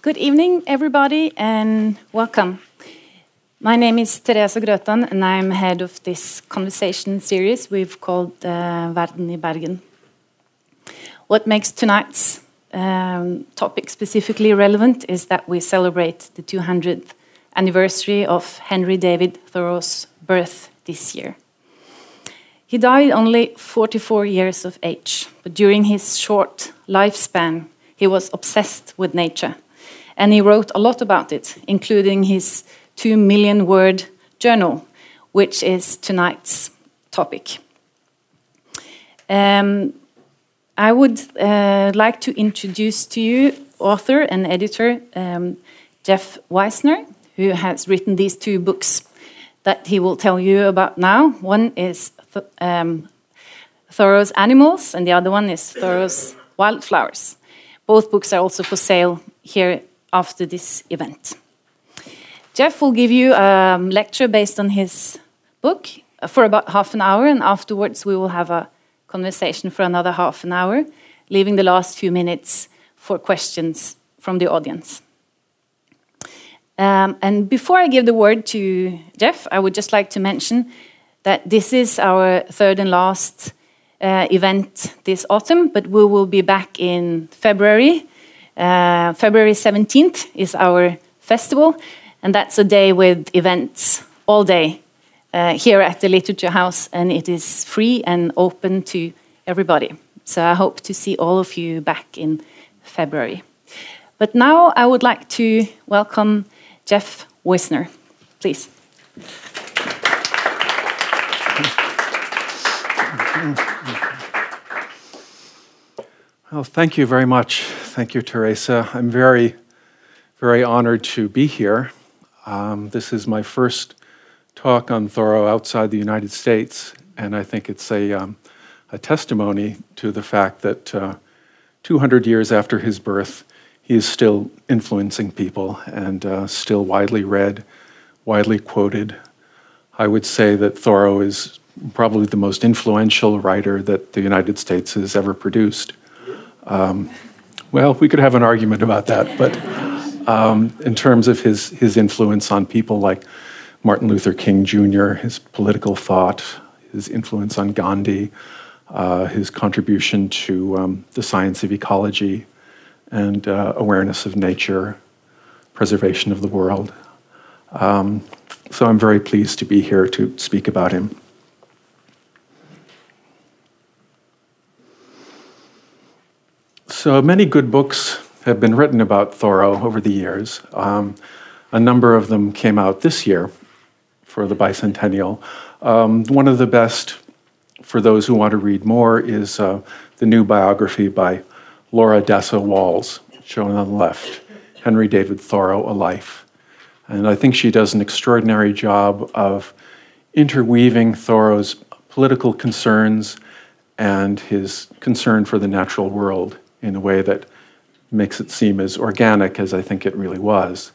Good evening, everybody, and welcome. My name is Therese Grøtan, and I'm head of this conversation series we've called uh, Verden i Bergen. What makes tonight's um, topic specifically relevant is that we celebrate the 200th anniversary of Henry David Thoreau's birth this year. He died only 44 years of age, but during his short lifespan, he was obsessed with nature and he wrote a lot about it, including his two million word journal, which is tonight's topic. Um, I would uh, like to introduce to you author and editor um, Jeff Wisner, who has written these two books that he will tell you about now. One is th um, Thoreau's Animals, and the other one is Thoreau's Wildflowers. Both books are also for sale here after this event. Jeff will give you a lecture based on his book for about half an hour, and afterwards we will have a conversation for another half an hour, leaving the last few minutes for questions from the audience. Um, and before I give the word to Jeff, I would just like to mention that this is our third and last uh, event this autumn, but we will be back in February uh, February 17th is our festival, and that's a day with events all day uh, here at the Literature House, and it is free and open to everybody. So I hope to see all of you back in February. But now I would like to welcome Jeff Wisner. Please. Well, thank you very much. Thank you, Teresa. I'm very, very honored to be here. Um, this is my first talk on Thoreau outside the United States, and I think it's a, um, a testimony to the fact that uh, 200 years after his birth, he is still influencing people and uh, still widely read, widely quoted. I would say that Thoreau is probably the most influential writer that the United States has ever produced. Um, well, we could have an argument about that, but um, in terms of his, his influence on people like Martin Luther King Jr., his political thought, his influence on Gandhi, uh, his contribution to um, the science of ecology and uh, awareness of nature, preservation of the world. Um, so I'm very pleased to be here to speak about him. So many good books have been written about Thoreau over the years. Um, a number of them came out this year for the bicentennial. Um, one of the best for those who want to read more is uh, the new biography by Laura Dassow Walls, shown on the left, Henry David Thoreau, A Life. And I think she does an extraordinary job of interweaving Thoreau's political concerns and his concern for the natural world in a way that makes it seem as organic as I think it really was.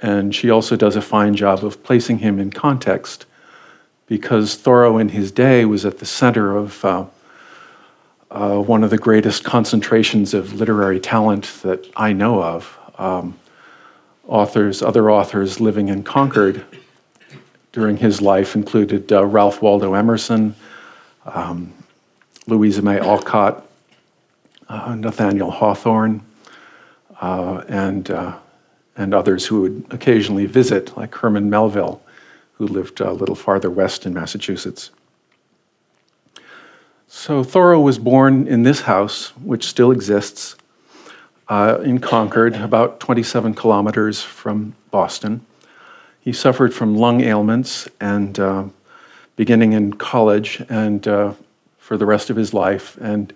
And she also does a fine job of placing him in context because Thoreau in his day was at the center of uh, uh, one of the greatest concentrations of literary talent that I know of. Um, authors, other authors living in Concord during his life included uh, Ralph Waldo Emerson, um, Louisa May Alcott, uh, Nathaniel Hawthorne, uh, and, uh, and others who would occasionally visit, like Herman Melville, who lived a little farther west in Massachusetts. So Thoreau was born in this house, which still exists, uh, in Concord, about 27 kilometers from Boston. He suffered from lung ailments and uh, beginning in college and uh, for the rest of his life, and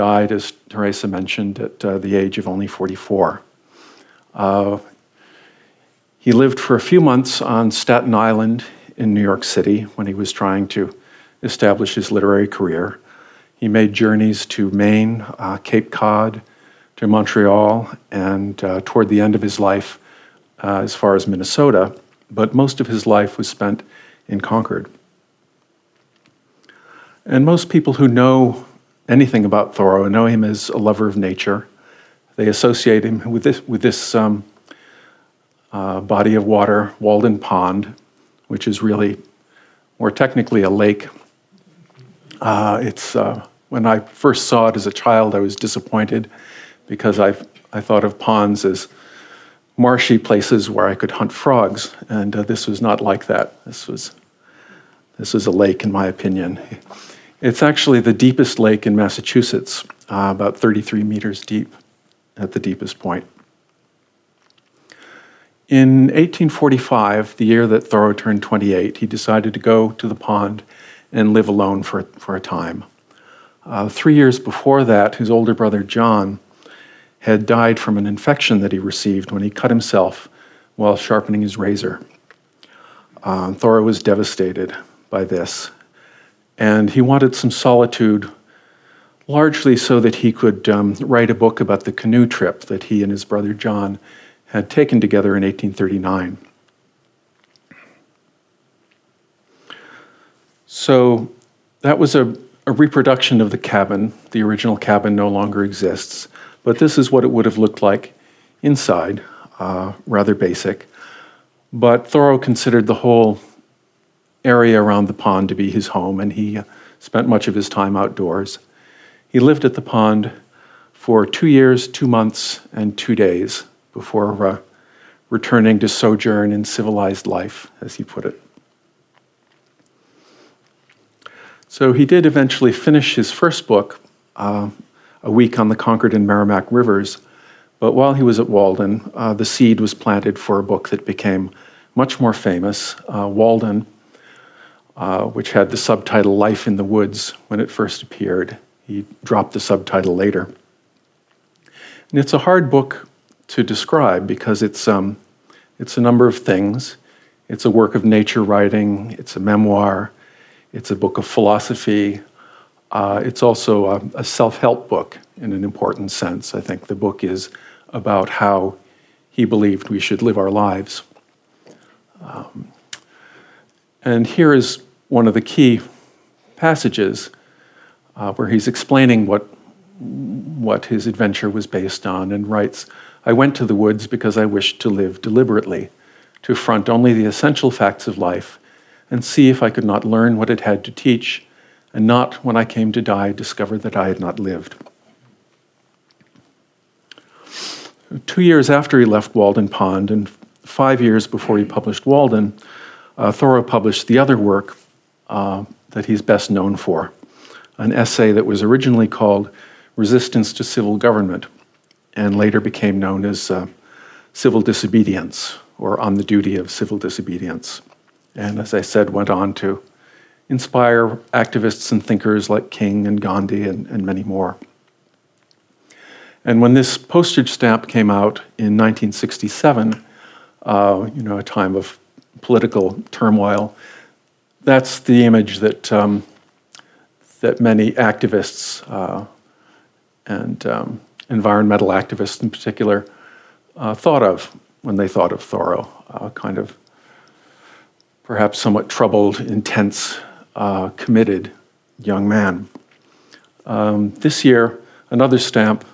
died, as Teresa mentioned, at uh, the age of only 44. Uh, he lived for a few months on Staten Island in New York City when he was trying to establish his literary career. He made journeys to Maine, uh, Cape Cod, to Montreal, and uh, toward the end of his life, uh, as far as Minnesota, but most of his life was spent in Concord. And most people who know anything about Thoreau know him as a lover of nature. They associate him with this, with this um, uh, body of water, Walden Pond, which is really more technically a lake. Uh, it's uh, when I first saw it as a child, I was disappointed because I I thought of ponds as marshy places where I could hunt frogs, and uh, this was not like that. This was this was a lake, in my opinion. It's actually the deepest lake in Massachusetts, uh, about 33 meters deep at the deepest point. In 1845, the year that Thoreau turned 28, he decided to go to the pond and live alone for, for a time. Uh, three years before that, his older brother John had died from an infection that he received when he cut himself while sharpening his razor. Uh, Thoreau was devastated by this, and he wanted some solitude, largely so that he could um, write a book about the canoe trip that he and his brother John had taken together in 1839. So that was a, a reproduction of the cabin. The original cabin no longer exists. But this is what it would have looked like inside, uh, rather basic. But Thoreau considered the whole area around the pond to be his home, and he spent much of his time outdoors. He lived at the pond for two years, two months, and two days before uh, returning to sojourn in civilized life, as he put it. So he did eventually finish his first book, uh, a week on the Concord and Merrimack rivers. But while he was at Walden, uh, the seed was planted for a book that became much more famous, uh, Walden, uh, which had the subtitle Life in the Woods when it first appeared. He dropped the subtitle later. And it's a hard book to describe because it's, um, it's a number of things. It's a work of nature writing, it's a memoir, it's a book of philosophy, uh, it's also a, a self help book in an important sense. I think the book is about how he believed we should live our lives. Um, and here is one of the key passages uh, where he's explaining what, what his adventure was based on and writes I went to the woods because I wished to live deliberately, to front only the essential facts of life and see if I could not learn what it had to teach and not, when I came to die, discover that I had not lived. Two years after he left Walden Pond, and five years before he published Walden, uh, Thoreau published the other work uh, that he's best known for an essay that was originally called Resistance to Civil Government and later became known as uh, Civil Disobedience or On the Duty of Civil Disobedience. And as I said, went on to inspire activists and thinkers like King and Gandhi and, and many more. And when this postage stamp came out in 1967, uh, you know, a time of political turmoil, that's the image that um, that many activists uh, and um, environmental activists in particular uh, thought of when they thought of Thoreau, uh, kind of perhaps somewhat troubled, intense uh, committed young man. Um, this year, another stamp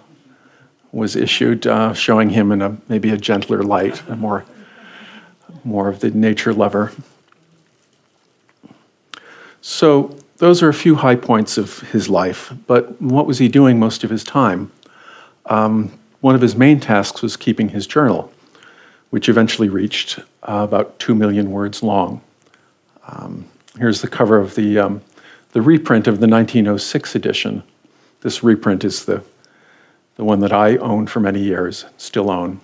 was issued uh, showing him in a maybe a gentler light, a more, more of the nature lover. So those are a few high points of his life. But what was he doing most of his time? Um, one of his main tasks was keeping his journal, which eventually reached uh, about two million words long. Um, Here's the cover of the, um, the reprint of the 1906 edition. This reprint is the, the one that I owned for many years, still own.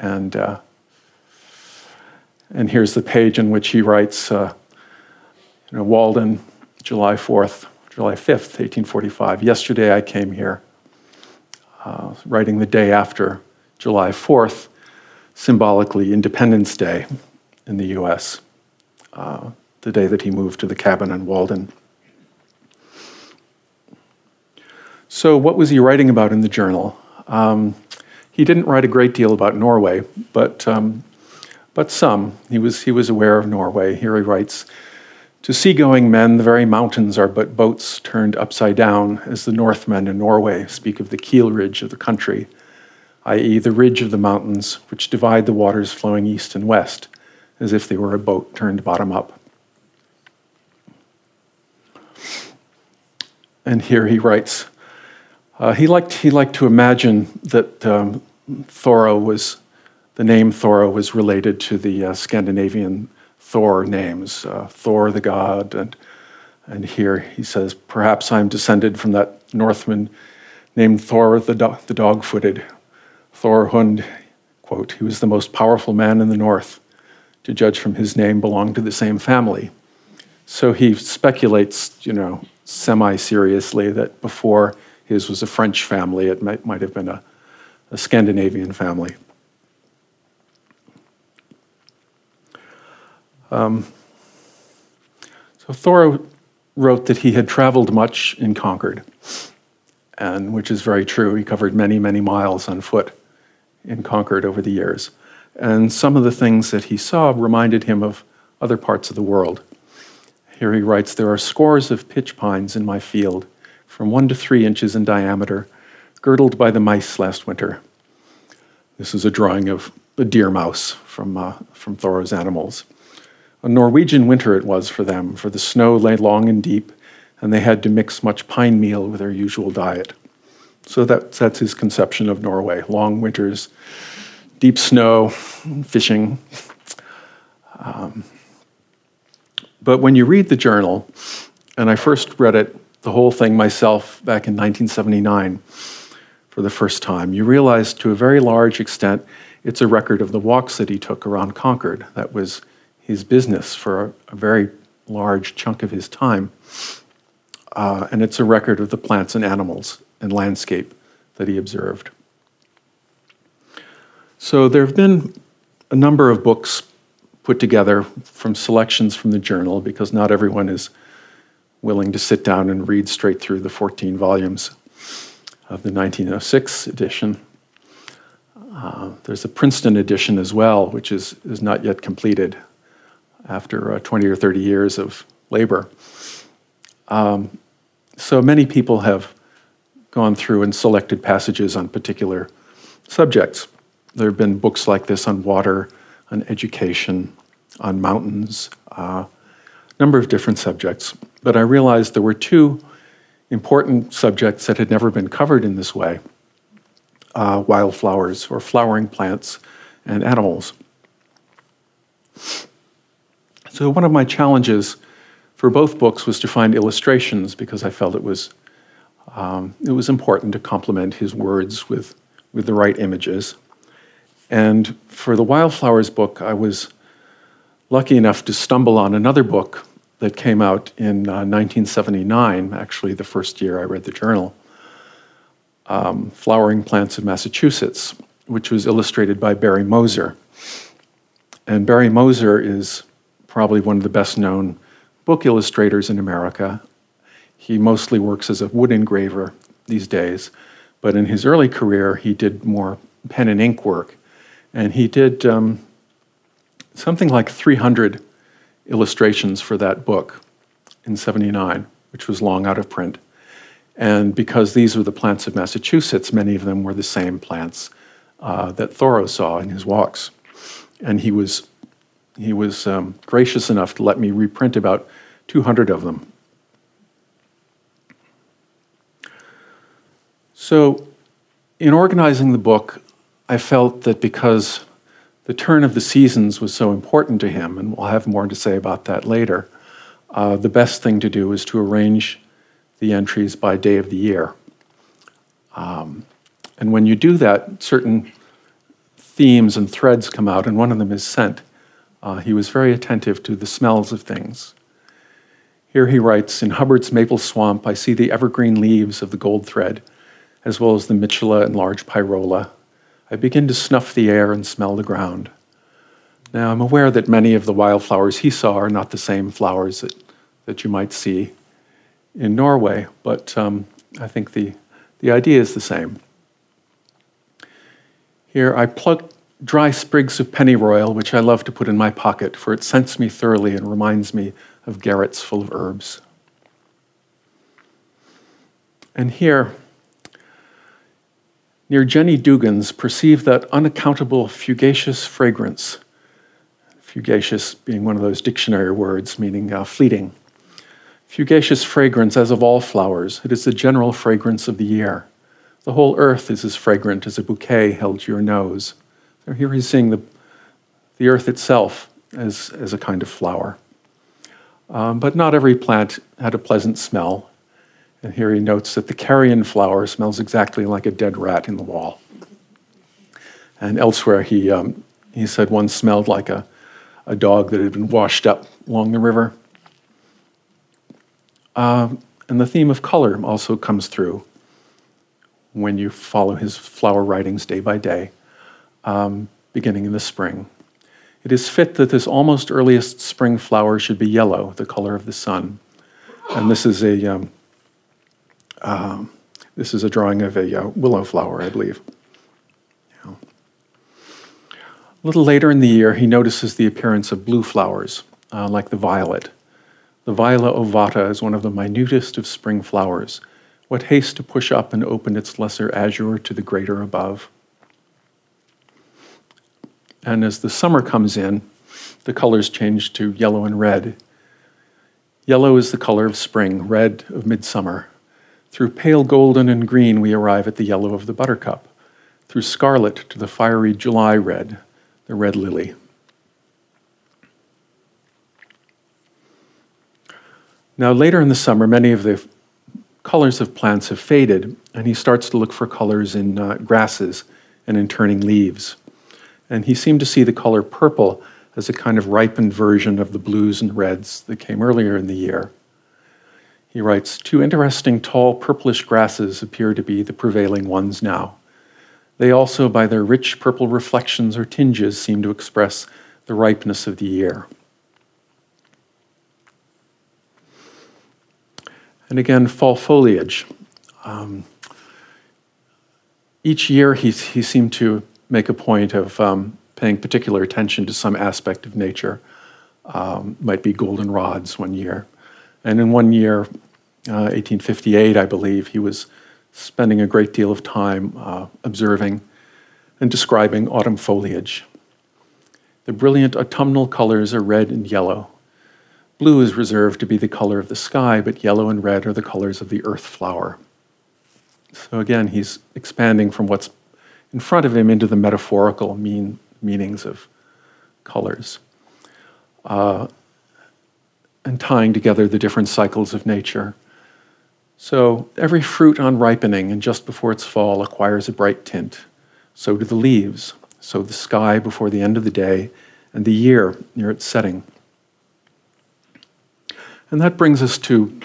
And, uh, and here's the page in which he writes uh, you know, Walden, July 4th, July 5th, 1845. Yesterday I came here, uh, writing the day after July 4th, symbolically Independence Day in the US. Uh, the day that he moved to the cabin in Walden. So, what was he writing about in the journal? Um, he didn't write a great deal about Norway, but, um, but some. He was, he was aware of Norway. Here he writes To seagoing men, the very mountains are but boats turned upside down, as the Northmen in Norway speak of the keel ridge of the country. i.e., the ridge of the mountains which divide the waters flowing east and west, as if they were a boat turned bottom up. And here he writes uh, he, liked, he liked to imagine that um, Thoreau was, the name Thoreau was related to the uh, Scandinavian Thor names, uh, Thor the god, and, and here he says, perhaps I'm descended from that Northman named Thor the, do- the dog footed. Thor Hund, quote, he was the most powerful man in the North. To judge from his name, belonged to the same family. So he speculates, you know, semi seriously that before his was a French family, it might, might have been a, a Scandinavian family. Um, so Thoreau wrote that he had traveled much in Concord, and which is very true. He covered many, many miles on foot in Concord over the years. And some of the things that he saw reminded him of other parts of the world. Here he writes There are scores of pitch pines in my field, from one to three inches in diameter, girdled by the mice last winter. This is a drawing of a deer mouse from, uh, from Thoreau's animals. A Norwegian winter it was for them, for the snow lay long and deep, and they had to mix much pine meal with their usual diet. So that, that's his conception of Norway long winters, deep snow, fishing. Um, but when you read the journal, and I first read it, the whole thing myself, back in 1979 for the first time, you realize to a very large extent it's a record of the walks that he took around Concord. That was his business for a, very large chunk of his time. Uh, and it's a record of the plants and animals and landscape that he observed. So there have been a number of books put together from selections from the journal because not everyone is willing to sit down and read straight through the 14 volumes of the 1906 edition. Uh, there's a Princeton edition as well, which is, is not yet completed after uh, 20 or 30 years of labor. Um, so many people have gone through and selected passages on particular subjects. There have been books like this on water, on education, on mountains, a uh, number of different subjects. But I realized there were two important subjects that had never been covered in this way uh, wildflowers or flowering plants and animals. So, one of my challenges for both books was to find illustrations because I felt it was, um, it was important to complement his words with, with the right images. And for the Wildflowers book, I was lucky enough to stumble on another book that came out in uh, 1979, actually, the first year I read the journal um, Flowering Plants of Massachusetts, which was illustrated by Barry Moser. And Barry Moser is probably one of the best known book illustrators in America. He mostly works as a wood engraver these days, but in his early career, he did more pen and ink work. And he did um, something like 300 illustrations for that book in 79, which was long out of print. And because these were the plants of Massachusetts, many of them were the same plants uh, that Thoreau saw in his walks. And he was he was um, gracious enough to let me reprint about 200 of them. So, in organizing the book, I felt that because the turn of the seasons was so important to him, and we'll have more to say about that later, uh, the best thing to do is to arrange the entries by day of the year. Um, and when you do that, certain themes and threads come out, and one of them is scent. Uh, he was very attentive to the smells of things. Here he writes In Hubbard's maple swamp, I see the evergreen leaves of the gold thread, as well as the mitchella and large pyrola. I begin to snuff the air and smell the ground. Now, I'm aware that many of the wildflowers he saw are not the same flowers that, that you might see in Norway, but um, I think the, the idea is the same. Here, I plucked dry sprigs of pennyroyal, which I love to put in my pocket, for it scents me thoroughly and reminds me of garrets full of herbs. And here, near Jenny Dugan's perceive that unaccountable fugacious fragrance. Fugacious being one of those dictionary words meaning uh, fleeting. Fugacious fragrance, as of all flowers, it is the general fragrance of the year. The whole earth is as fragrant as a bouquet held to your nose. Here he's seeing the, the earth itself as, as a kind of flower. Um, but not every plant had a pleasant smell. And here he notes that the carrion flower smells exactly like a dead rat in the wall. And elsewhere, he, um, he said one smelled like a, a dog that had been washed up along the river. Um, and the theme of color also comes through when you follow his flower writings day by day, um, beginning in the spring. It is fit that this almost earliest spring flower should be yellow, the color of the sun. And this is a, um, um, this is a drawing of a uh, willow flower, I believe. Yeah. A little later in the year, he notices the appearance of blue flowers, uh, like the violet. The Viola ovata is one of the minutest of spring flowers. What haste to push up and open its lesser azure to the greater above? And as the summer comes in, the colors change to yellow and red. Yellow is the color of spring, red of midsummer. Through pale golden and green, we arrive at the yellow of the buttercup. Through scarlet to the fiery July red, the red lily. Now, later in the summer, many of the colors of plants have faded, and he starts to look for colors in uh, grasses and in turning leaves. And he seemed to see the color purple as a kind of ripened version of the blues and reds that came earlier in the year. He writes Two interesting tall purplish grasses appear to be the prevailing ones now. They also, by their rich purple reflections or tinges, seem to express the ripeness of the year. And again, fall foliage. Um, each year, he, he seemed to make a point of um, paying particular attention to some aspect of nature. Um, might be goldenrods one year. And in one year, uh, 1858, I believe, he was spending a great deal of time uh, observing and describing autumn foliage. The brilliant autumnal colors are red and yellow. Blue is reserved to be the color of the sky, but yellow and red are the colors of the earth flower. So again, he's expanding from what's in front of him into the metaphorical mean, meanings of colors. Uh, and tying together the different cycles of nature. So every fruit on ripening and just before its fall acquires a bright tint. So do the leaves. So the sky before the end of the day, and the year near its setting. And that brings us to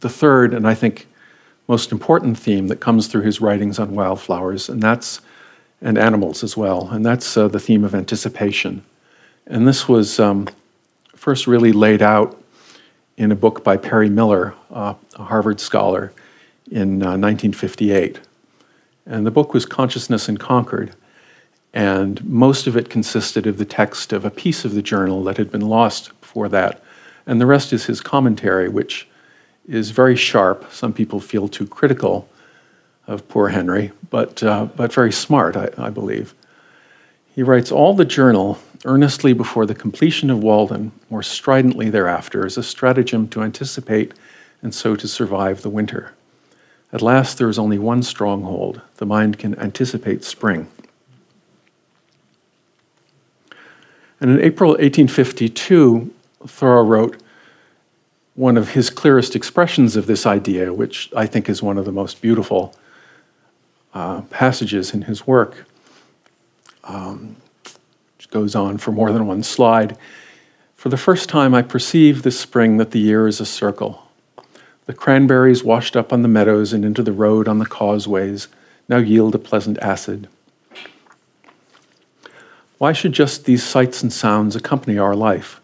the third, and I think most important theme that comes through his writings on wildflowers, and that's and animals as well, and that's uh, the theme of anticipation. And this was um, first really laid out in a book by Perry Miller, uh, a Harvard scholar, in uh, 1958. And the book was Consciousness in Concord. And most of it consisted of the text of a piece of the journal that had been lost before that and the rest is his commentary, which is very sharp. Some people feel too critical of poor Henry, but, uh, but very smart, I, I believe. He writes All the journal, earnestly before the completion of Walden, more stridently thereafter, is a stratagem to anticipate and so to survive the winter. At last, there is only one stronghold the mind can anticipate spring. And in April 1852, Thoreau wrote one of his clearest expressions of this idea, which I think is one of the most beautiful uh, passages in his work, um, which goes on for more than one slide. For the first time, I perceive this spring that the year is a circle. The cranberries washed up on the meadows and into the road on the causeways now yield a pleasant acid. Why should just these sights and sounds accompany our life?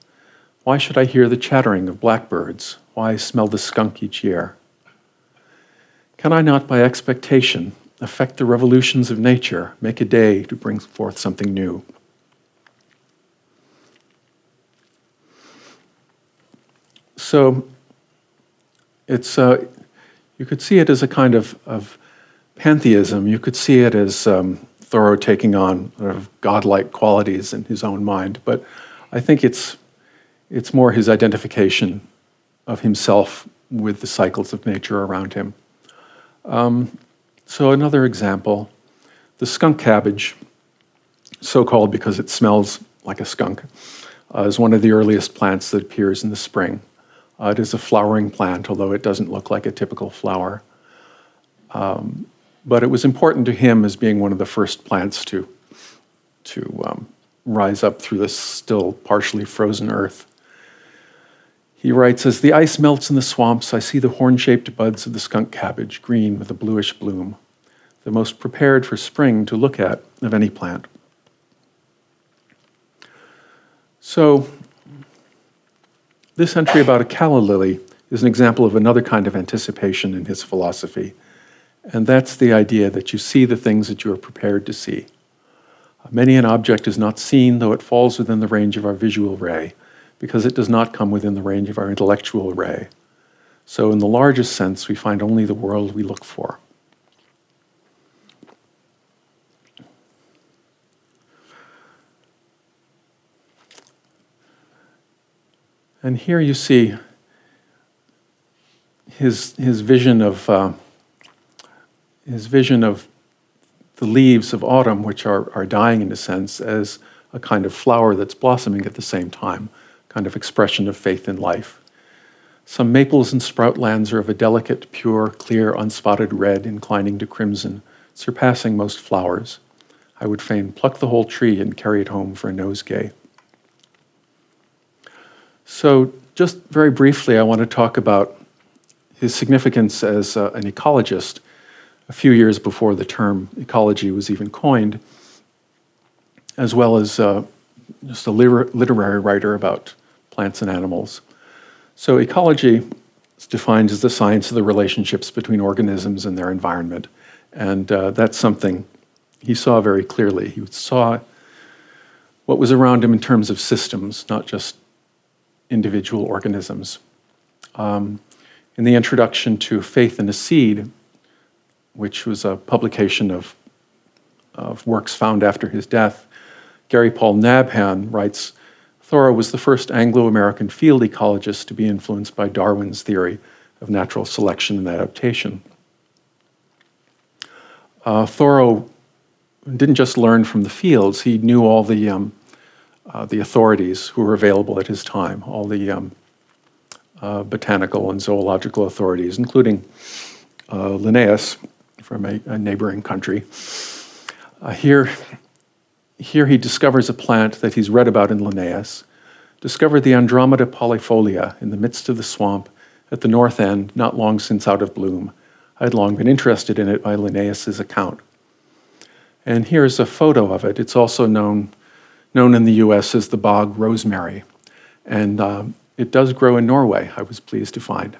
Why should I hear the chattering of blackbirds? Why smell the skunk each year? Can I not, by expectation, affect the revolutions of nature, make a day to bring forth something new? So, it's, uh, you could see it as a kind of, of pantheism, you could see it as um, Thoreau taking on sort of godlike qualities in his own mind, but I think it's, it's more his identification of himself with the cycles of nature around him. Um, so, another example the skunk cabbage, so called because it smells like a skunk, uh, is one of the earliest plants that appears in the spring. Uh, it is a flowering plant, although it doesn't look like a typical flower. Um, but it was important to him as being one of the first plants to, to um, rise up through this still partially frozen earth. He writes As the ice melts in the swamps, I see the horn shaped buds of the skunk cabbage, green with a bluish bloom, the most prepared for spring to look at of any plant. So, this entry about a calla lily is an example of another kind of anticipation in his philosophy, and that's the idea that you see the things that you are prepared to see. Many an object is not seen, though it falls within the range of our visual ray because it does not come within the range of our intellectual array. So, in the largest sense, we find only the world we look for. And here you see his, his vision of uh, his vision of the leaves of autumn, which are, are dying in a sense, as a kind of flower that's blossoming at the same time kind of expression of faith in life. Some maples and sproutlands are of a delicate, pure, clear, unspotted red, inclining to crimson, surpassing most flowers. I would fain pluck the whole tree and carry it home for a nosegay. So, just very briefly, I want to talk about his significance as uh, an ecologist a few years before the term ecology was even coined, as well as uh, just a literary writer about plants and animals. So, ecology is defined as the science of the relationships between organisms and their environment. And uh, that's something he saw very clearly. He saw what was around him in terms of systems, not just individual organisms. Um, in the introduction to Faith in a Seed, which was a publication of, of works found after his death, Gary Paul Nabhan writes Thoreau was the first Anglo American field ecologist to be influenced by Darwin's theory of natural selection and adaptation. Uh, Thoreau didn't just learn from the fields, he knew all the, um, uh, the authorities who were available at his time, all the um, uh, botanical and zoological authorities, including uh, Linnaeus from a, a neighboring country. Uh, here, here he discovers a plant that he's read about in Linnaeus, discovered the Andromeda polifolia in the midst of the swamp at the north end, not long since out of bloom. I had long been interested in it by Linnaeus's account. And here's a photo of it. It's also known, known in the US as the bog rosemary. And um, it does grow in Norway, I was pleased to find.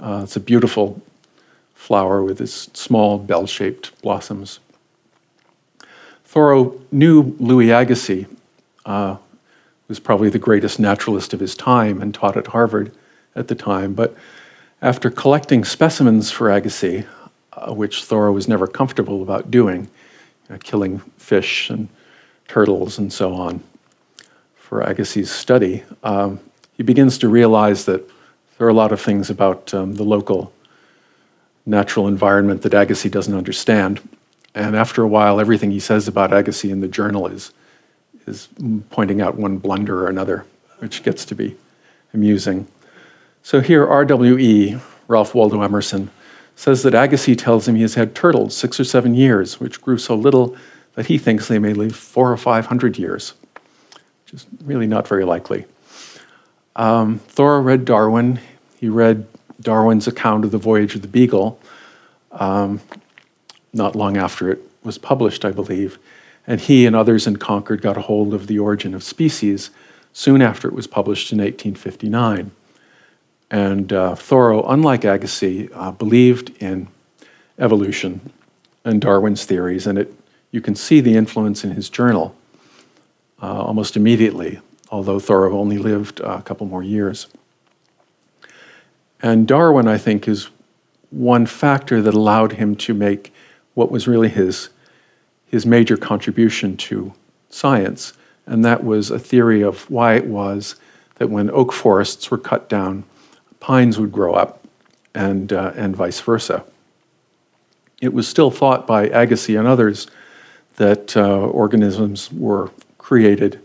Uh, it's a beautiful flower with its small bell shaped blossoms. Thoreau knew Louis Agassiz, uh, was probably the greatest naturalist of his time and taught at Harvard at the time. But after collecting specimens for Agassiz, uh, which Thoreau was never comfortable about doing, uh, killing fish and turtles and so on, for Agassiz's study, um, he begins to realize that there are a lot of things about um, the local natural environment that Agassiz doesn't understand. And after a while, everything he says about Agassiz in the journal is, is pointing out one blunder or another, which gets to be amusing. So here, RWE, Ralph Waldo Emerson, says that Agassiz tells him he has had turtles six or seven years, which grew so little that he thinks they may live four or five hundred years, which is really not very likely. Um, read Darwin. He read Darwin's account of the voyage of the Beagle. Um, not long after it was published, I believe. And he and others in Concord got a hold of The Origin of Species soon after it was published in 1859. And uh, Thoreau, unlike Agassiz, uh, believed in evolution and Darwin's theories, and it, you can see the influence in his journal uh, almost immediately, although Thoreau only lived a couple more years. And Darwin, I think, is one factor that allowed him to make what was really his, his major contribution to science, and that was a theory of why it was that when oak forests were cut down, pines would grow up, and, uh, and vice versa. It was still thought by Agassiz and others that uh, organisms were created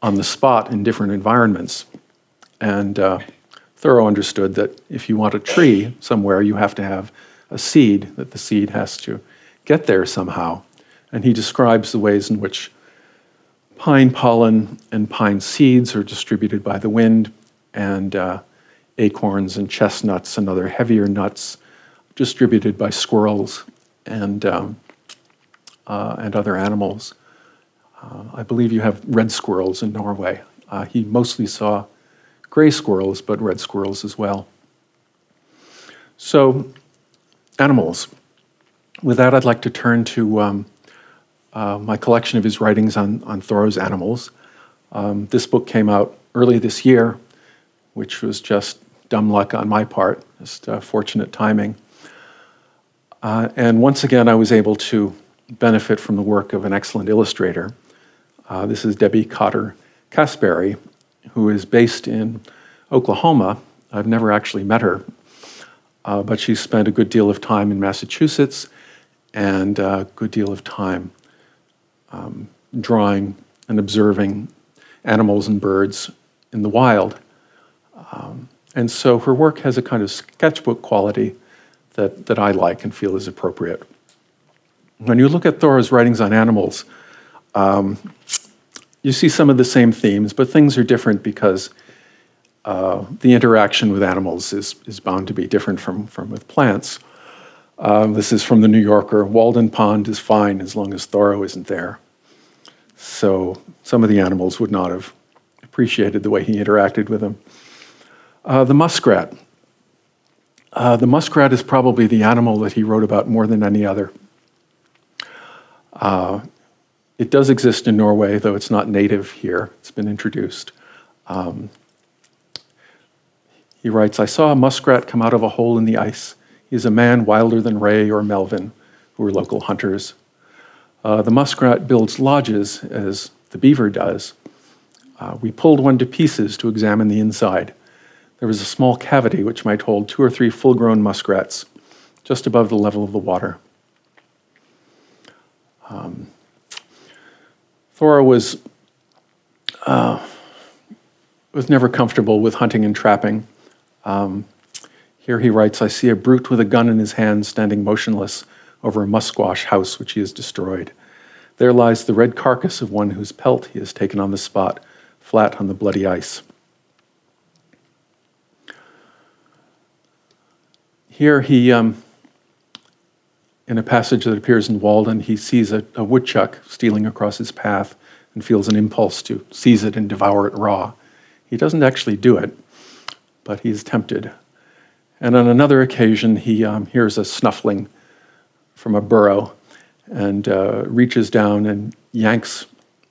on the spot in different environments. And uh, Thoreau understood that if you want a tree somewhere, you have to have a seed, that the seed has to get there somehow. And he describes the ways in which pine pollen and pine seeds are distributed by the wind, and uh, acorns and chestnuts and other heavier nuts distributed by squirrels and, um, uh, and other animals. Uh, I believe you have red squirrels in Norway. Uh, he mostly saw gray squirrels, but red squirrels as well. So, animals. With that, I'd like to turn to um, uh, my collection of his writings on, on Thoreau's animals. Um, this book came out early this year, which was just dumb luck on my part, just uh, fortunate timing. Uh, and once again, I was able to benefit from the work of an excellent illustrator. Uh, this is Debbie Cotter Kaspari, who is based in Oklahoma. I've never actually met her, uh, but she spent a good deal of time in Massachusetts and a good deal of time um, drawing and observing animals and birds in the wild. Um, and so her work has a kind of sketchbook quality that, that I like and feel is appropriate. When you look at Thoreau's writings on animals, um, you see some of the same themes, but things are different because uh, the interaction with animals is, is bound to be different from, from with plants. Um, this is from the New Yorker. Walden Pond is fine as long as Thoreau isn't there. So some of the animals would not have appreciated the way he interacted with them. Uh, the muskrat. Uh, the muskrat is probably the animal that he wrote about more than any other. Uh, it does exist in Norway, though it's not native here. It's been introduced. Um, he writes I saw a muskrat come out of a hole in the ice. Is a man wilder than Ray or Melvin, who were local hunters. Uh, the muskrat builds lodges, as the beaver does. Uh, we pulled one to pieces to examine the inside. There was a small cavity which might hold two or three full grown muskrats, just above the level of the water. Um, Thoreau was, uh, was never comfortable with hunting and trapping. Um, here he writes I see a brute with a gun in his hand standing motionless over a musquash house which he has destroyed. There lies the red carcass of one whose pelt he has taken on the spot, flat on the bloody ice. Here he, um, in a passage that appears in Walden, he sees a, a woodchuck stealing across his path and feels an impulse to seize it and devour it raw. He doesn't actually do it, but he's tempted. And on another occasion, he um, hears a snuffling from a burrow and uh, reaches down and yanks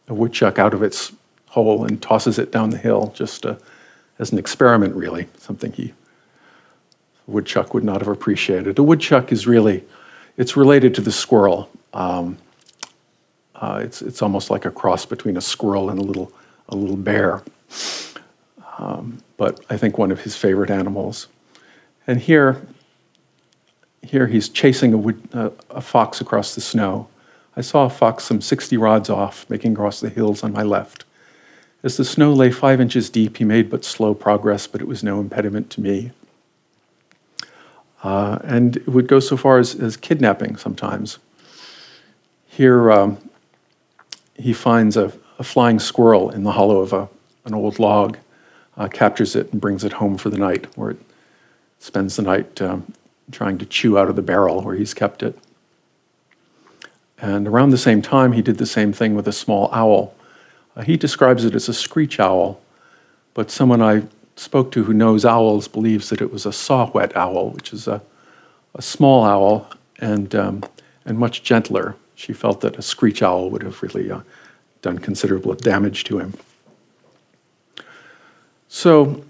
a woodchuck out of its hole and tosses it down the hill just uh, as an experiment, really, something he woodchuck would not have appreciated. A woodchuck is really, it's related to the squirrel. Um, uh, it's, it's almost like a cross between a squirrel and a little, a little bear. Um, but I think one of his favorite animals. And here, here he's chasing a, wood, a fox across the snow. I saw a fox some 60 rods off, making across the hills on my left. As the snow lay five inches deep, he made but slow progress, but it was no impediment to me. Uh, and it would go so far as, as kidnapping sometimes. Here, um, he finds a, a, flying squirrel in the hollow of a, an old log, uh, captures it, and brings it home for the night, where it spends the night um, trying to chew out of the barrel where he's kept it. And around the same time, he did the same thing with a small owl. Uh, he describes it as a screech owl, but someone I spoke to who knows owls believes that it was a saw-whet owl, which is a, a small owl and, um, and much gentler. She felt that a screech owl would have really uh, done considerable damage to him. So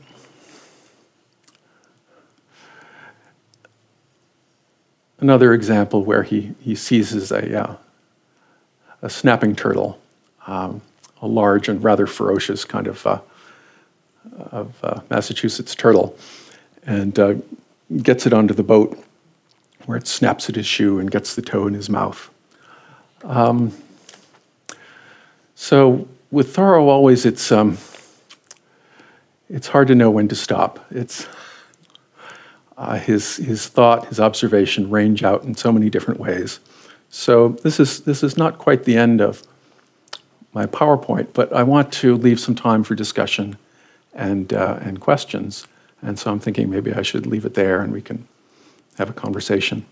another example where he, he seizes a, uh, a snapping turtle, um, a large and rather ferocious kind of, uh, of uh, Massachusetts turtle, and uh, gets it onto the boat where it snaps at his shoe and gets the toe in his mouth. Um, so with Thoreau, always it's um, it's hard to know when to stop. It's uh, his his thought, his observation range out in so many different ways. So this is this is not quite the end of my PowerPoint, but I want to leave some time for discussion and uh, and questions. And so I'm thinking maybe I should leave it there, and we can have a conversation.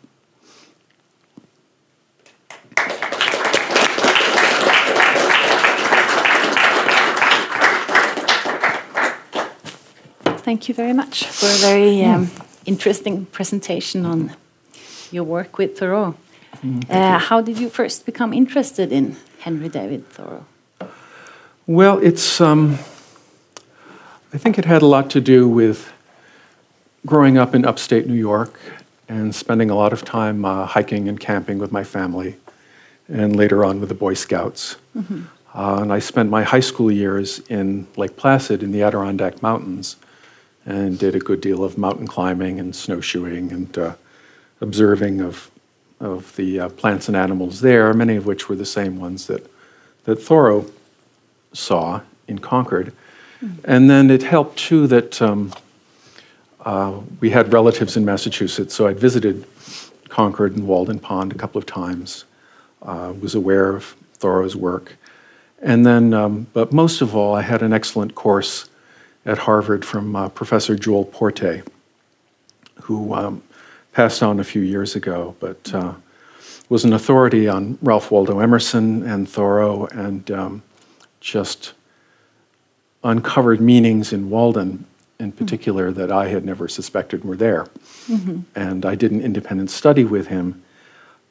Thank you very much for a very um, interesting presentation on your work with Thoreau. Mm, uh, how did you first become interested in Henry David Thoreau? Well, it's. Um, I think it had a lot to do with growing up in upstate New York and spending a lot of time uh, hiking and camping with my family, and later on with the Boy Scouts. Mm -hmm. uh, and I spent my high school years in Lake Placid in the Adirondack Mountains and did a good deal of mountain climbing and snowshoeing and uh, observing of, of the uh, plants and animals there, many of which were the same ones that, that Thoreau saw in Concord. Mm. And then it helped too that um, uh, we had relatives in Massachusetts, so I'd visited Concord and Walden Pond a couple of times, uh, was aware of Thoreau's work. And then, um, but most of all, I had an excellent course at Harvard from uh, Professor Joel Porte, who um, passed on a few years ago, but uh, was an authority on Ralph Waldo Emerson and Thoreau and um, just uncovered meanings in Walden in particular that I had never suspected were there. Mm-hmm. And I did an independent study with him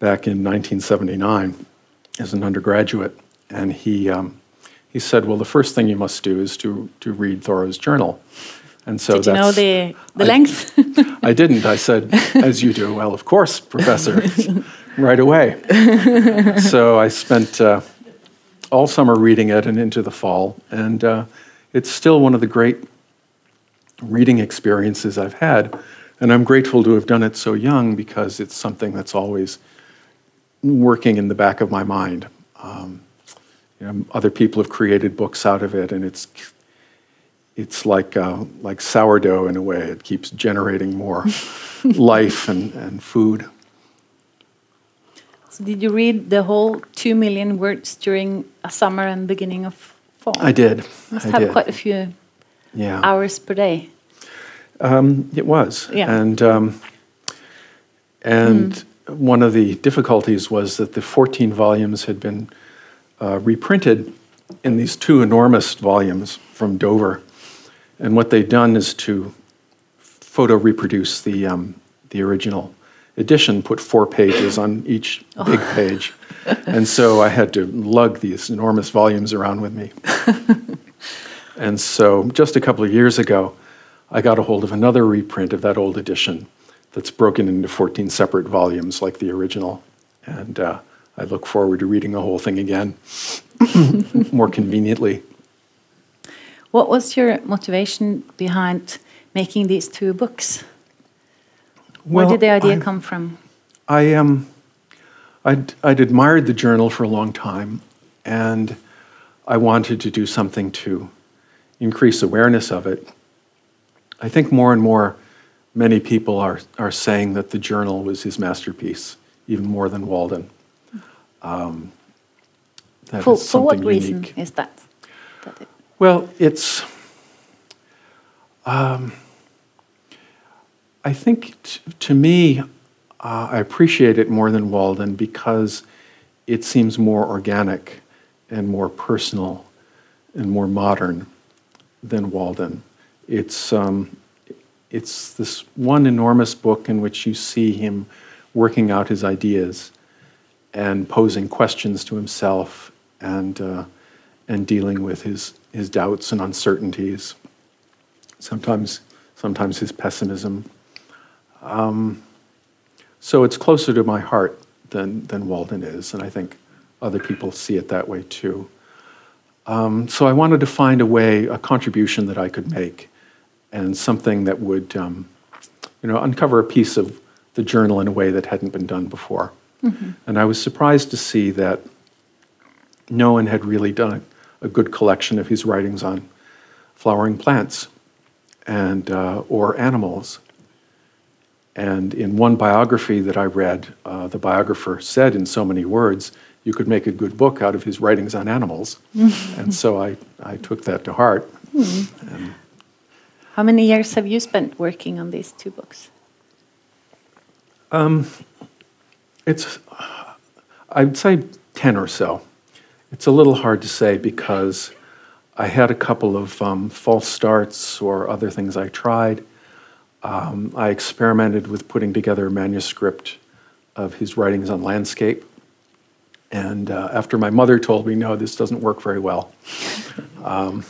back in 1979 as an undergraduate, and he um, he said, "Well, the first thing you must do is to to read Thoreau's journal." And so Did you know the the I, length? I didn't. I said, "As you do." Well, of course, Professor, right away. so I spent uh, all summer reading it and into the fall, and uh, it's still one of the great reading experiences I've had, and I'm grateful to have done it so young because it's something that's always working in the back of my mind. Um, you know, other people have created books out of it, and it's it's like uh, like sourdough in a way. It keeps generating more life and, and food. So, did you read the whole two million words during a summer and beginning of fall? I did. You must I have did. quite a few yeah. hours per day. Um, it was, yeah. and um, and mm. one of the difficulties was that the fourteen volumes had been uh, reprinted in these two enormous volumes from Dover. And what they've done is to photo reproduce the, um, the original edition, put four pages on each oh. big page. and so I had to lug these enormous volumes around with me. and so just a couple of years ago, I got a hold of another reprint of that old edition that's broken into 14 separate volumes like the original. And uh, I look forward to reading the whole thing again more conveniently. What was your motivation behind making these two books? Where did the idea I, come from? I um, I'd, I'd admired the journal for a long time, and I wanted to do something to increase awareness of it. I think more and more, many people are, are saying that the journal was his masterpiece, even more than Walden. Um, for, for what reason is that? that it well, it's. Um, I think t- to me, uh, I appreciate it more than Walden because it seems more organic and more personal and more modern than Walden. It's, um, it's this one enormous book in which you see him working out his ideas and posing questions to himself and, uh, and dealing with his, his doubts and uncertainties, sometimes, sometimes his pessimism. Um, So it's closer to my heart than, than Walden is, and I think other people see it that way too. Um, so I wanted to find a way, a contribution that I could make, and something that would, um, you know, uncover a piece of the journal in a way that hadn't been done before. Mm-hmm. And I was surprised to see that no one had really done a good collection of his writings on flowering plants and uh, or animals. And in one biography that I read, uh, the biographer said in so many words, you could make a good book out of his writings on animals. and so I, I took that to heart. Mm. How many years have you spent working on these two books? Um, it's, I'd say 10 or so. It's a little hard to say because I had a couple of um, false starts or other things I tried. Um, I experimented with putting together a manuscript of his writings on landscape. And uh, after my mother told me, no, this doesn't work very well, um,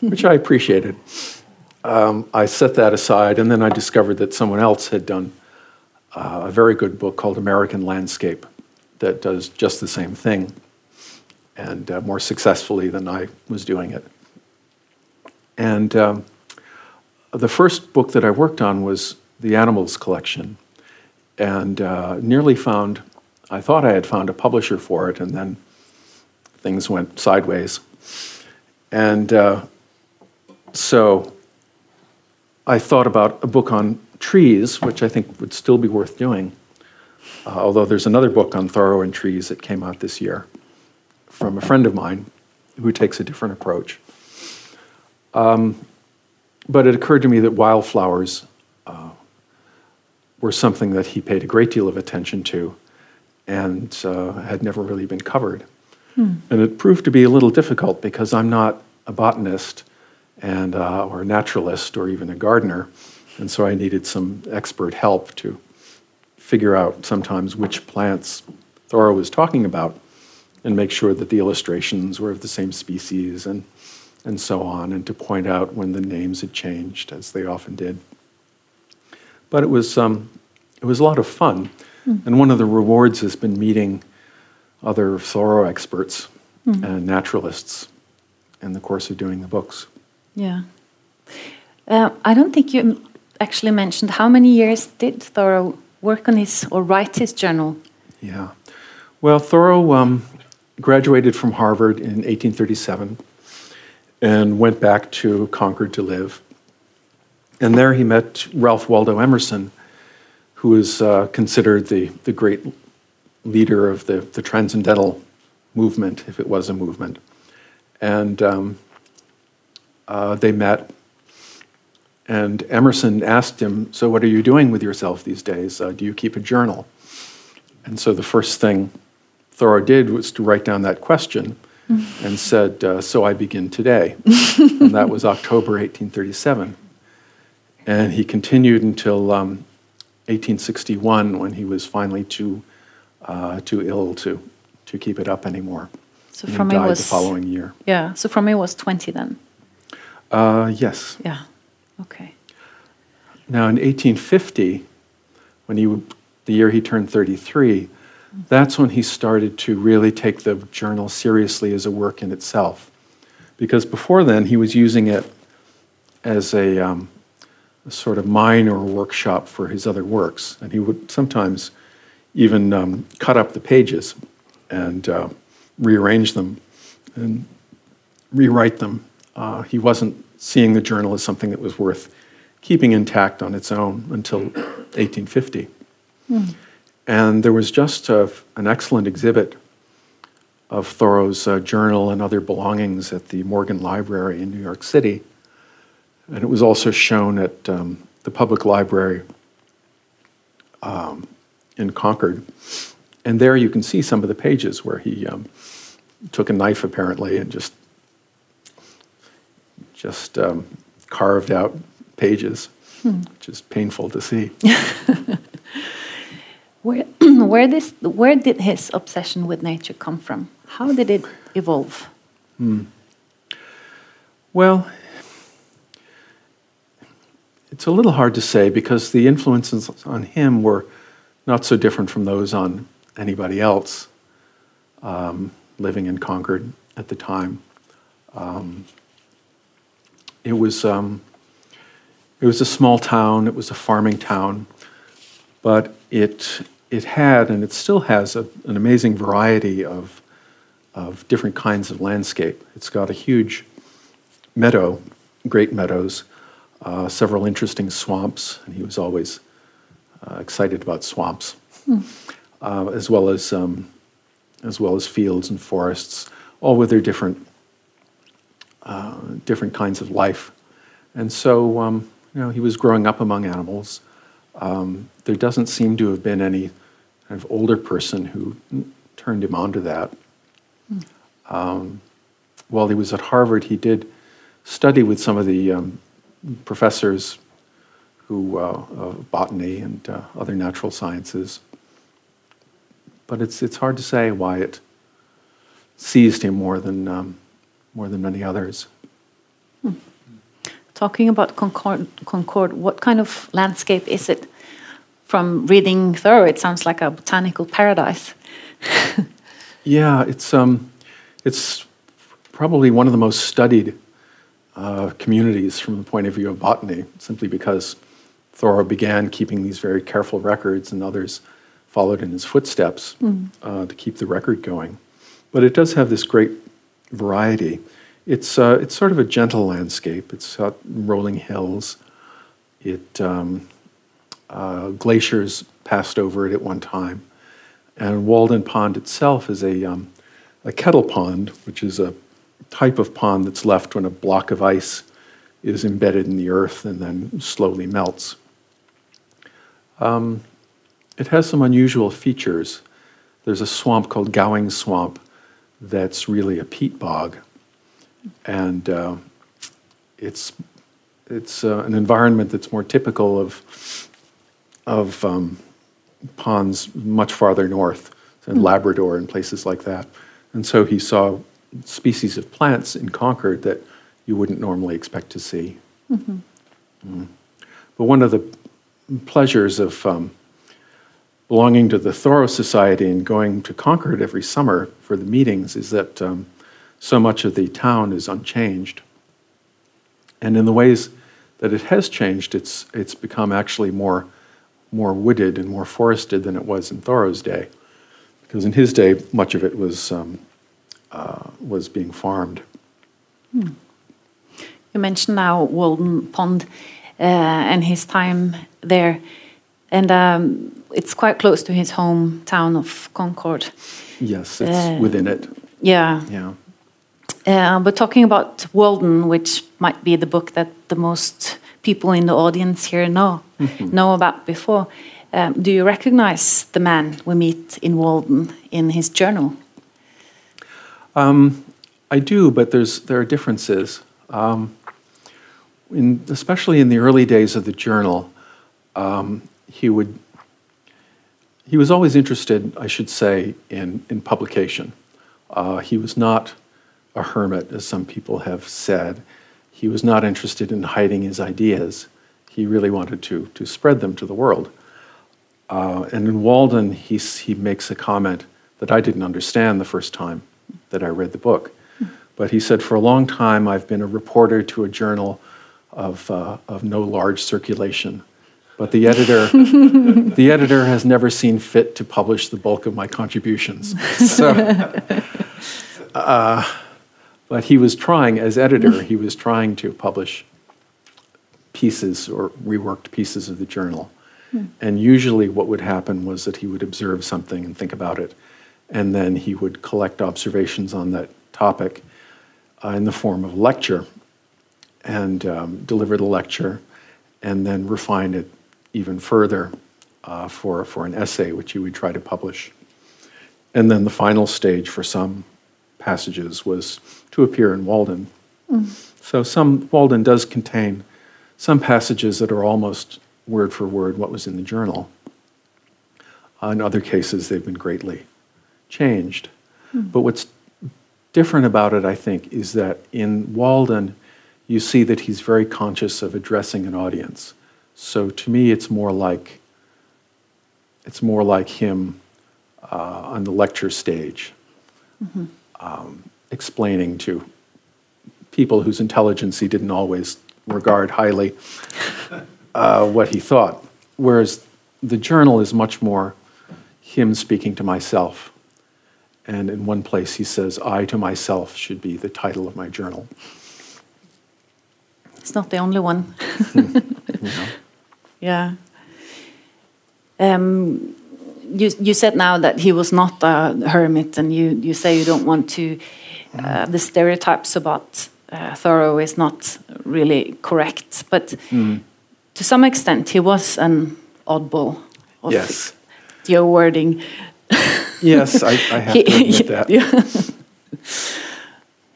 which I appreciated, um, I set that aside. And then I discovered that someone else had done uh, a very good book called American Landscape that does just the same thing and uh, more successfully than I was doing it. And um, the first book that I worked on was the Animals collection, and uh, nearly found, I thought I had found a publisher for it, and then things went sideways. And uh, so I thought about a book on trees, which I think would still be worth doing. Uh, although there's another book on Thoreau and trees that came out this year from a friend of mine who takes a different approach. Um, but it occurred to me that wildflowers uh, were something that he paid a great deal of attention to and uh, had never really been covered. Hmm. And it proved to be a little difficult because I'm not a botanist and, uh, or a naturalist or even a gardener. And so I needed some expert help to figure out sometimes which plants Thoreau was talking about and make sure that the illustrations were of the same species and, and so on, and to point out when the names had changed, as they often did. But it was, um, it was a lot of fun. Mm. And one of the rewards has been meeting other Thoreau experts mm. and naturalists in the course of doing the books. Yeah. Uh, I don't think you actually mentioned how many years did Thoreau work on his or write his journal? Yeah. Well, Thoreau um, graduated from Harvard in 1837 and went back to Concord to live. And there he met Ralph Waldo Emerson, who is uh, considered the, the great leader of the, the transcendental movement, if it was a movement. And um, uh, they met, and Emerson asked him, So, what are you doing with yourself these days? Uh, do you keep a journal? And so the first thing Thoreau did was to write down that question and said, uh, So I begin today. and that was October 1837. And he continued until um, 1861 when he was finally too, uh, too ill to, to keep it up anymore. So and from he died was, the following year. Yeah, so from it was 20 then? Uh, yes. Yeah, okay. Now in 1850, when he, the year he turned 33, that's when he started to really take the journal seriously as a work in itself. Because before then, he was using it as a, um, a sort of minor workshop for his other works. And he would sometimes even um, cut up the pages and uh, rearrange them and rewrite them. Uh, he wasn't seeing the journal as something that was worth keeping intact on its own until 1850. Mm. And there was just a, an excellent exhibit of Thoreau's uh, journal and other belongings at the Morgan Library in New York City. And it was also shown at um, the public library um, in Concord. And there you can see some of the pages where he um, took a knife apparently and just just um, carved out pages, hmm. which is painful to see. Where, where, this, where did his obsession with nature come from? How did it evolve? Hmm. Well, it's a little hard to say because the influences on him were not so different from those on anybody else um, living in Concord at the time. Um, it was um, it was a small town. It was a farming town, but it it had and it still has a, an amazing variety of of different kinds of landscape. It's got a huge meadow, great meadows, uh, several interesting swamps, and he was always uh, excited about swamps, mm. uh, as well as um, as well as fields and forests, all with their different uh, different kinds of life. And so, um, you know, he was growing up among animals. Um, there doesn't seem to have been any kind of older person who turned him onto that. Mm. Um, while he was at Harvard, he did study with some of the um, professors who uh, of botany and uh, other natural sciences. But it's it's hard to say why it seized him more than um, more than many others. Hmm. Talking about Concord, Concord, what kind of landscape is it? From reading Thoreau, it sounds like a botanical paradise. yeah, it's um, it's probably one of the most studied uh, communities from the point of view of botany, simply because Thoreau began keeping these very careful records, and others followed in his footsteps mm. uh, to keep the record going. But it does have this great variety. It's, uh, it's sort of a gentle landscape. It's got rolling hills. It, um, uh, glaciers passed over it at one time. And Walden Pond itself is a, um, a kettle pond, which is a type of pond that's left when a block of ice is embedded in the earth and then slowly melts. Um, it has some unusual features. There's a swamp called Gowing Swamp that's really a peat bog, and uh, it's it's uh, an environment that's more typical of of um, ponds much farther north, in mm. Labrador and places like that. And so he saw species of plants in Concord that you wouldn't normally expect to see. Mm-hmm. Mm. But one of the pleasures of um, belonging to the Thoreau Society and going to Concord every summer for the meetings is that um, so much of the town is unchanged. And in the ways that it has changed, it's, it's become actually more, more wooded and more forested than it was in Thoreau's day. Because in his day, much of it was um, uh, was being farmed. Hmm. You mentioned now Walden Pond uh, and his time there, and um, it's quite close to his hometown of Concord. Yes, it's uh, within it. Yeah. Yeah. Uh, but talking about Walden, which might be the book that the most people in the audience here know mm -hmm. know about before, um, do you recognize the man we meet in Walden in his journal? Um, I do, but there's there are differences. Um, in, especially in the early days of the journal, um, he would he was always interested, I should say, in in publication. Uh, he was not a hermit, as some people have said. He was not interested in hiding his ideas. He really wanted to to spread them to the world. Uh, and in Walden, he he makes a comment that I didn't understand the first time that I read the book. But he said, for a long time, I've been a reporter to a journal of, uh, of no large circulation. But the editor, the editor has never seen fit to publish the bulk of my contributions. So, uh, but he was trying, as editor, he was trying to publish pieces or reworked pieces of the journal. Hmm. And usually, what would happen was that he would observe something and think about it and then he would collect observations on that topic uh, in the form of a lecture and um, deliver the lecture and then refine it even further uh, for, for an essay which he would try to publish. And then the final stage for some passages was to appear in Walden. Mm. So some Walden does contain some passages that are almost word for word what was in the journal. Uh, in other cases, they've been greatly changed. Hmm. But what's different about it, I think, is that in Walden, you see that he's very conscious of addressing an audience. So to me, it's more like it's more like him uh, on the lecture stage, um, explaining to people whose intelligence he didn't always regard highly uh, what he thought. Whereas the journal is much more him speaking to myself. And in one place he says, I to myself should be the title of my journal. It's not the only one. Know? Yeah. Um, you, you said now that he was not a hermit, and you, you say you don't want to. Uh, the stereotypes about uh, Thoreau is not really correct, but to some extent he was an oddball. Of Yes. Your wording. Yes, I, I have to admit that. Yeah.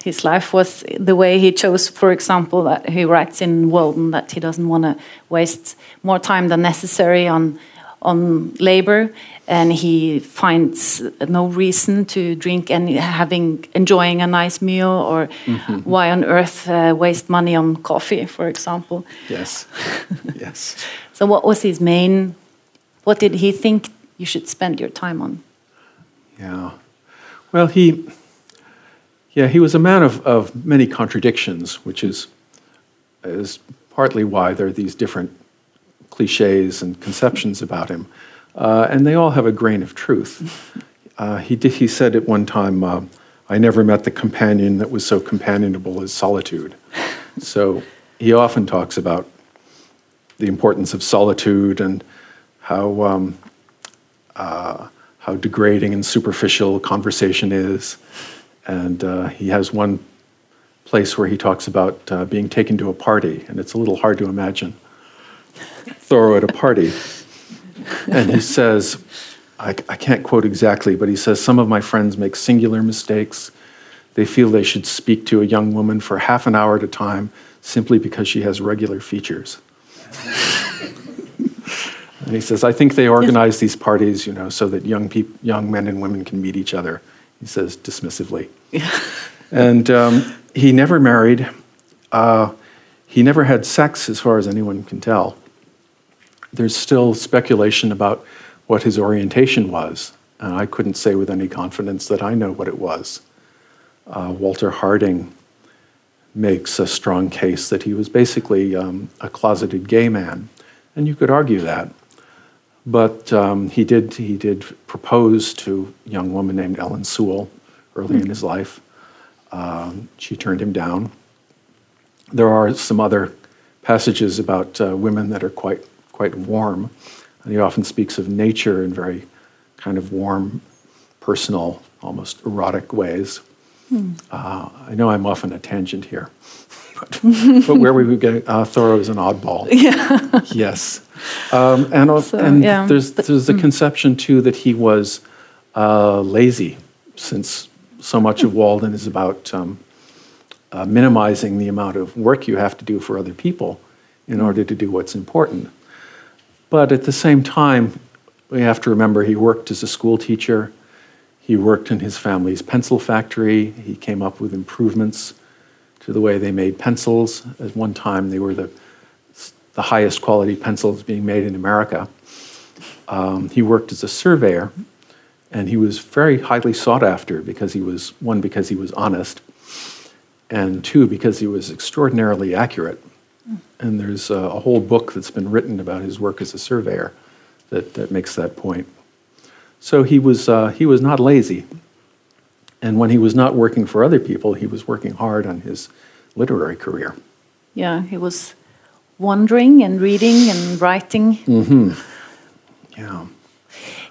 His life was the way he chose, for example, that he writes in Walden that he doesn't want to waste more time than necessary on on labor, and he finds no reason to drink and having enjoying a nice meal, or why on earth uh, waste money on coffee, for example. Yes. Yes. So, what was his main? What did he think you should spend your time on? Yeah. Well, he, yeah, he was a man of, of many contradictions, which is, is partly why there are these different cliches and conceptions about him. Uh, and they all have a grain of truth. Uh, he, did, he said at one time, uh, I never met the companion that was so companionable as solitude. So he often talks about the importance of solitude and how um, how degrading and superficial conversation is. And uh, he has one place where he talks about uh, being taken to a party, and it's a little hard to imagine Thoreau at a party. And he says, I, I can't quote exactly, but he says, Some of my friends make singular mistakes. They feel they should speak to a young woman for half an hour at a time simply because she has regular features. And he says, I think they organize these parties, you know, so that young peop- young men and women can meet each other. He says dismissively. and um, he never married. Uh, he never had sex, as far as anyone can tell. There's still speculation about what his orientation was, and I couldn't say with any confidence that I know what it was. Uh, Walter Harding makes a strong case that he was basically um, a closeted gay man, and you could argue that. But um, he did he did propose to a young woman named Ellen Sewell early in his life. Um, she turned him down. There are some other passages about uh, women that are quite quite warm, and he often speaks of nature in very kind of warm, personal, almost erotic ways. Uh, I know I'm off on a tangent here, but, but where we would get uh, Thoreau is an oddball. Yeah. yes, um, and uh, So, and yeah, there's there's the conception too that he was uh, lazy, since so much of Walden is about um, uh, minimizing the amount of work you have to do for other people in order to do what's important. But at the same time, we have to remember he worked as a school teacher. He worked in his family's pencil factory. He came up with improvements to the way they made pencils. At one time, they were the, the highest quality pencils being made in America. Um, he worked as a surveyor, and he was very highly sought after because he was, one, because he was honest, and two, because he was extraordinarily accurate. And there's a, a whole book that's been written about his work as a surveyor that, that makes that point. So he was, uh, he was not lazy. And when he was not working for other people, he was working hard on his literary career. Yeah, he was wandering and reading and writing. Mm -hmm. Yeah.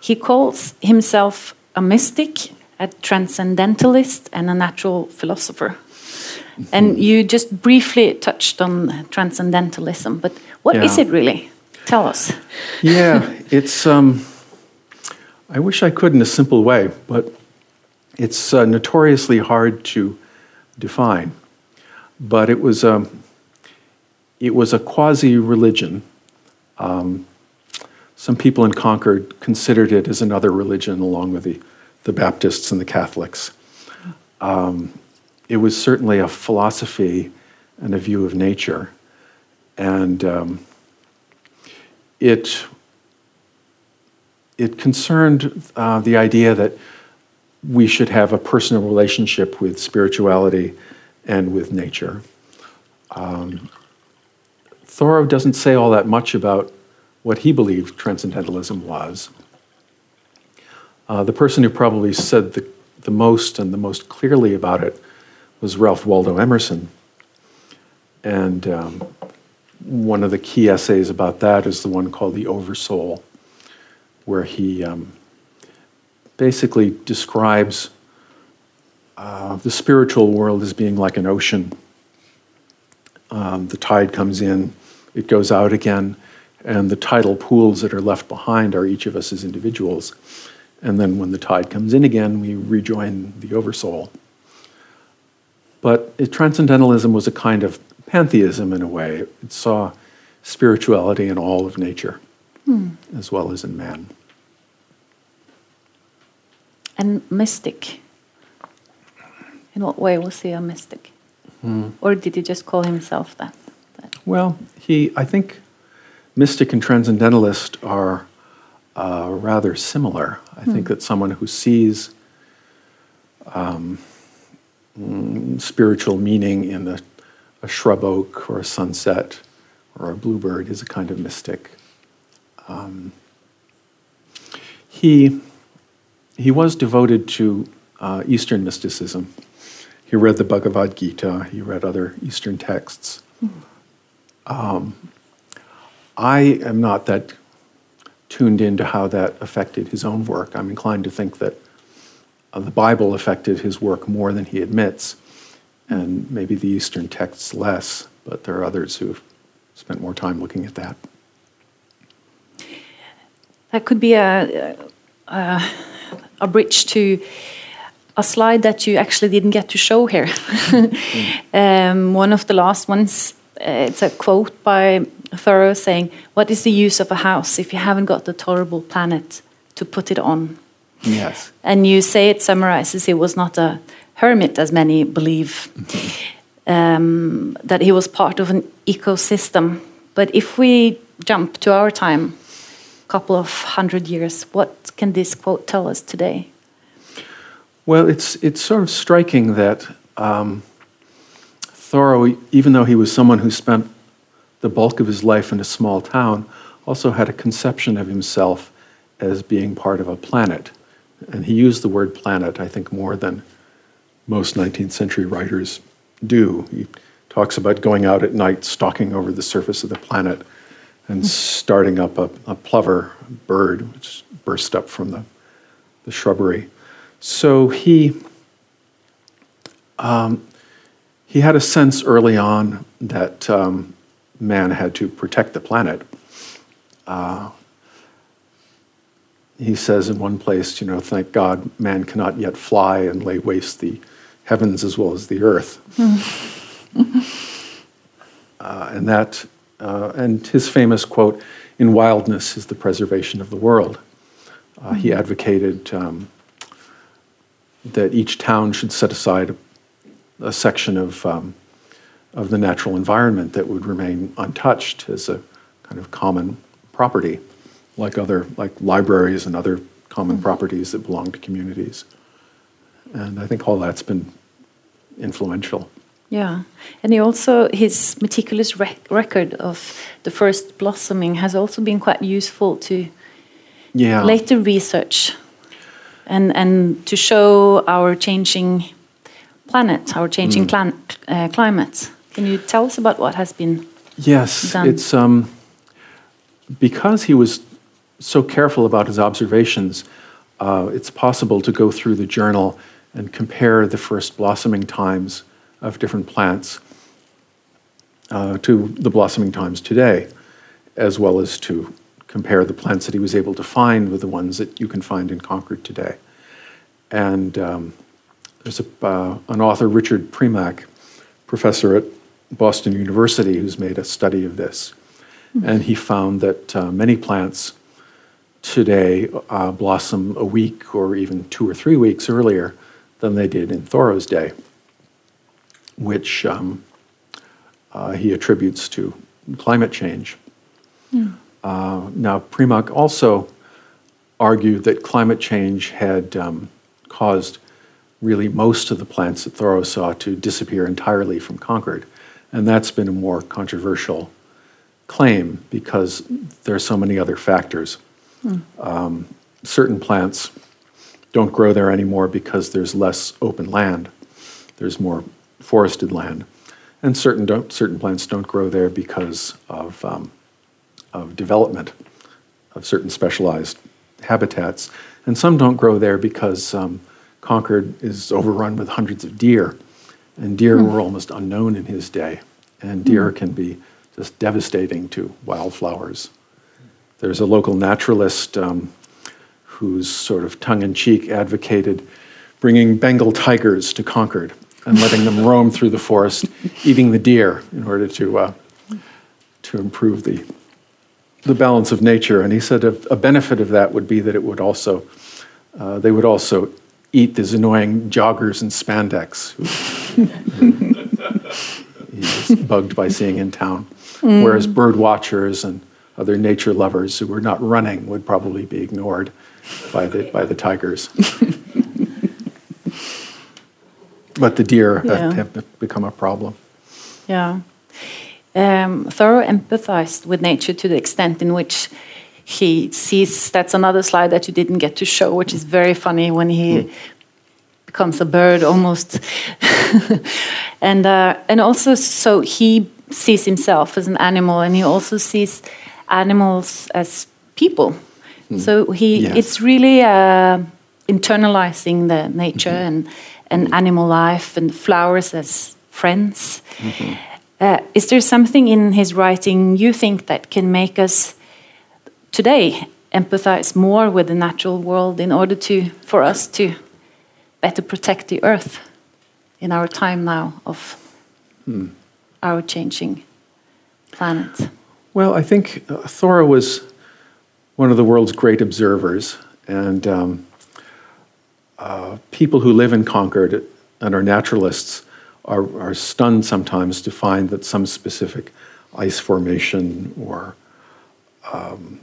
He calls himself a mystic, a transcendentalist, and a natural philosopher. And you just briefly touched on transcendentalism, but what is Yeah. it really? Tell us. Yeah, it's. Um, I wish I could in a simple way, but it's uh, notoriously hard to define. But it was um, it was a quasi religion. Um, some people in Concord considered it as another religion, along with the, the Baptists and the Catholics. Um, it was certainly a philosophy and a view of nature, and um, it it concerned uh, the idea that we should have a personal relationship with spirituality and with nature. Um, Thoreau doesn't say all that much about what he believed transcendentalism was. Uh, the person who probably said the, the most and the most clearly about it was Ralph Waldo Emerson. And um, one of the key essays about that is the one called The Oversoul, where he um, basically describes uh, the spiritual world as being like an ocean. Um, the tide comes in, it goes out again, and the tidal pools that are left behind are each of us as individuals. And then when the tide comes in again, we rejoin the oversoul. But it, transcendentalism was a kind of pantheism in a way. It saw spirituality in all of nature, hmm. as well as in man. And mystic. In what way was he a mystic? Hmm. Or did he just call himself that? Well, he, I think mystic and transcendentalist are uh, rather similar. I hmm. think that someone who sees um, mm, spiritual meaning in a, a, shrub oak or a sunset or a bluebird is a kind of mystic. Um, he, he was devoted to uh, Eastern mysticism. He read the Bhagavad Gita, he read other Eastern texts. Um, I am not that tuned into how that affected his own work. I'm inclined to think that uh, the Bible affected his work more than he admits, and maybe the Eastern texts less, but there are others who've spent more time looking at that. That could be a, a, a bridge to a slide that you actually didn't get to show here. mm. um, one of the last ones uh, it's a quote by Thoreau saying, What is the use of a house if you haven't got the tolerable planet to put it on? Yes. And you say it summarizes he was not a hermit, as many believe, um, that he was part of an ecosystem. But if we jump to our time, a couple of hundred years, what can this quote tell us today? Well, it's, it's sort of striking that. Um, Thoreau, even though he was someone who spent the bulk of his life in a small town, also had a conception of himself as being part of a planet. And he used the word planet, I think, more than most 19th century writers do. He talks about going out at night, stalking over the surface of the planet, and starting up a, a plover bird, which burst up from the, the shrubbery. So he um, he had a sense early on that um, man had to protect the planet. Uh, he says in one place, you know, thank God man cannot yet fly and lay waste the heavens as well as the earth. uh, and that, uh, and his famous quote, in wildness is the preservation of the world. Mm-hmm. He advocated um, that each town should set aside a section of, um, of the natural environment that would remain untouched as a kind of common property, like other like libraries and other common mm-hmm. properties that belong to communities. And I think all that's been influential. Yeah, and he also his meticulous rec record of the first blossoming has also been quite useful to yeah. later research and and to show our changing planet, our changing mm. uh, climate. Can you tell us about what has been yes, done? it's um, because he was so careful about his observations. Uh, it's possible to go through the journal and compare the first blossoming times of different plants uh, to the blossoming times today, as well as to compare the plants that he was able to find with the ones that you can find in Concord today. And um, there's a, uh, an author, Richard Primack, professor at Boston University, who's made a study of this. Mm-hmm. And he found that uh, many plants today uh, blossom a week or even two or three weeks earlier than they did in Thoreau's day, which um, uh, he attributes to climate change. Mm. now, Primack also argued that climate change had um, caused really most of the plants that Thoreau saw to disappear entirely from Concord. And that's been a more controversial claim because there are so many other factors. Hmm. Um, certain plants don't grow there anymore because there's less open land, there's more forested land. And certain, don't, certain plants don't grow there because of, um, of development of certain specialized habitats. And some don't grow there because um, Concord is overrun with hundreds of deer. And deer mm. were almost unknown in his day. And deer mm. can be just devastating to wildflowers. There's a local naturalist um, who's sort of tongue in cheek advocated bringing Bengal tigers to Concord and letting them roam through the forest, eating the deer in order to, uh, to improve the, the balance of nature. And he said a, a benefit of that would be that it would also, uh, they would also eat these annoying joggers in spandex. He's bugged by seeing in town. Mm. Whereas bird watchers and other nature lovers who were not running would probably be ignored by the, by the tigers. but the deer yeah. have, have, become a problem. Yeah. Um, Thoreau empathized with nature to the extent in which he sees that's another slide that you didn't get to show, which is very funny when he mm. becomes a bird almost. and uh, and also so he sees himself as an animal and he also sees animals as people. Mm. So he yes. it's really uh, internalizing the nature mm -hmm. and and animal life and flowers as friends. Mm -hmm. uh, is there something in his writing you think that can make us today empathize more with the natural world in order to for us to better protect the earth in our time now of hmm. our changing planet? Well, I think uh, Thoreau was one of the world's great observers, and um, uh, people who live in Concord and are naturalists are, are stunned sometimes to find that some specific ice formation or um,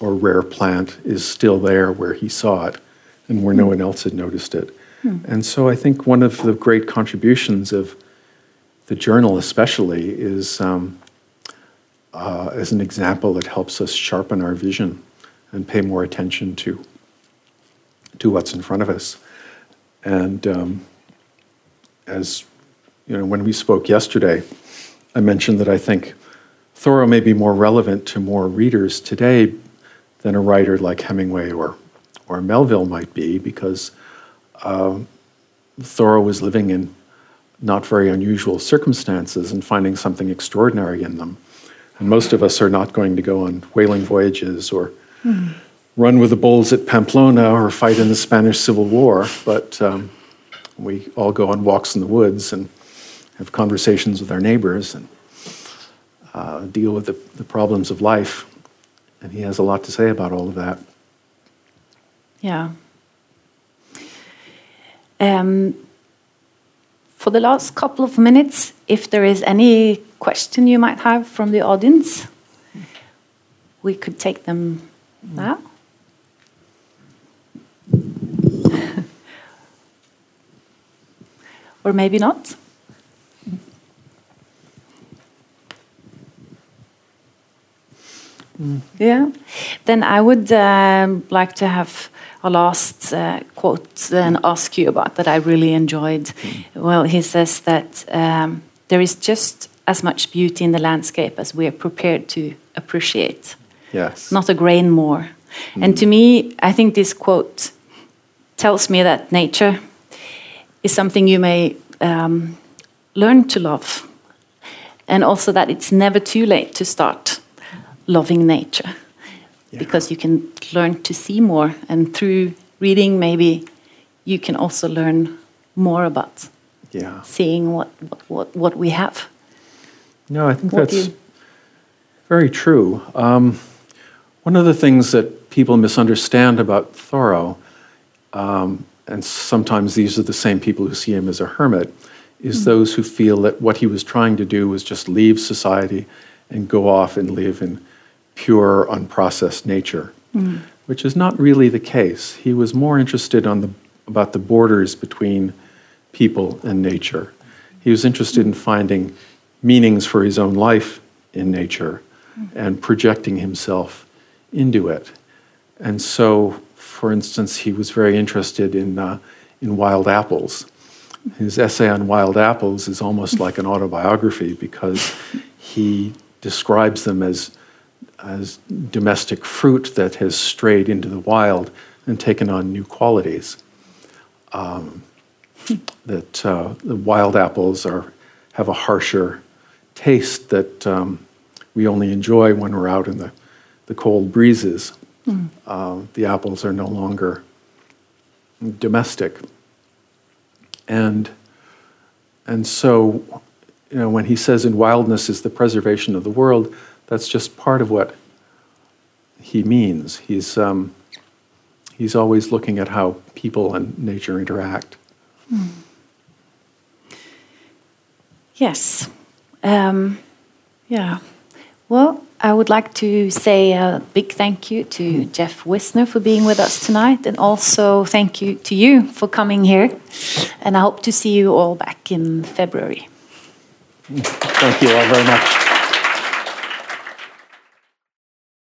or rare plant is still there where he saw it and where no one else had noticed it. Hmm. And so I think one of the great contributions of the journal, especially, is um, uh, as an example that helps us sharpen our vision and pay more attention to to what's in front of us. And um, as you know, when we spoke yesterday, I mentioned that I think Thoreau may be more relevant to more readers today than a writer like Hemingway or or Melville might be, because uh, Thoreau was living in not very unusual circumstances and finding something extraordinary in them. And most of us are not going to go on whaling voyages or mm run with the bulls at Pamplona or fight in the Spanish Civil War, but um, we all go on walks in the woods and have conversations with our neighbors and uh, deal with the, the problems of life. And he has a lot to say about all of that. Yeah. Um, for the last couple of minutes, if there is any question you might have from the audience, we could take them now. Or maybe not. Mm. Yeah, then I would um, like to have a last uh, quote and ask you about that I really enjoyed. Mm. Well, he says that um, there is just as much beauty in the landscape as we are prepared to appreciate. Yes. Not a grain more. Mm. And to me, I think this quote tells me that nature is something you may um, learn to love, and also that it's never too late to start loving nature yeah. because you can learn to see more, and through reading, maybe you can also learn more about yeah. seeing what, what, what we have. No, I think what that's very true. Um, one of the things that people misunderstand about Thoreau um, and sometimes these are the same people who see him as a hermit, is mm-hmm. those who feel that what he was trying to do was just leave society and go off and live in pure, unprocessed nature. which is not really the case. He was more interested on the, about the borders between people and nature. He was interested in finding meanings for his own life in nature and projecting himself into it. And so, for instance, he was very interested in, uh, in wild apples. His essay on wild apples is almost like an autobiography because he describes them as, as domestic fruit that has strayed into the wild and taken on new qualities. Um, that uh, the wild apples are, have a harsher taste that um, we only enjoy when we're out in the, the cold breezes. Mm. Uh, the apples are no longer domestic. And, and so, you know, when he says in wildness is the preservation of the world, that's just part of what he means. He's, um, he's always looking at how people and nature interact. Mm. Yes. Um, yeah. Well, I would like to say a big thank you to Jeff Wisner for being with us tonight, and also thank you to you for coming here. And I hope to see you all back in February. Thank you all very much.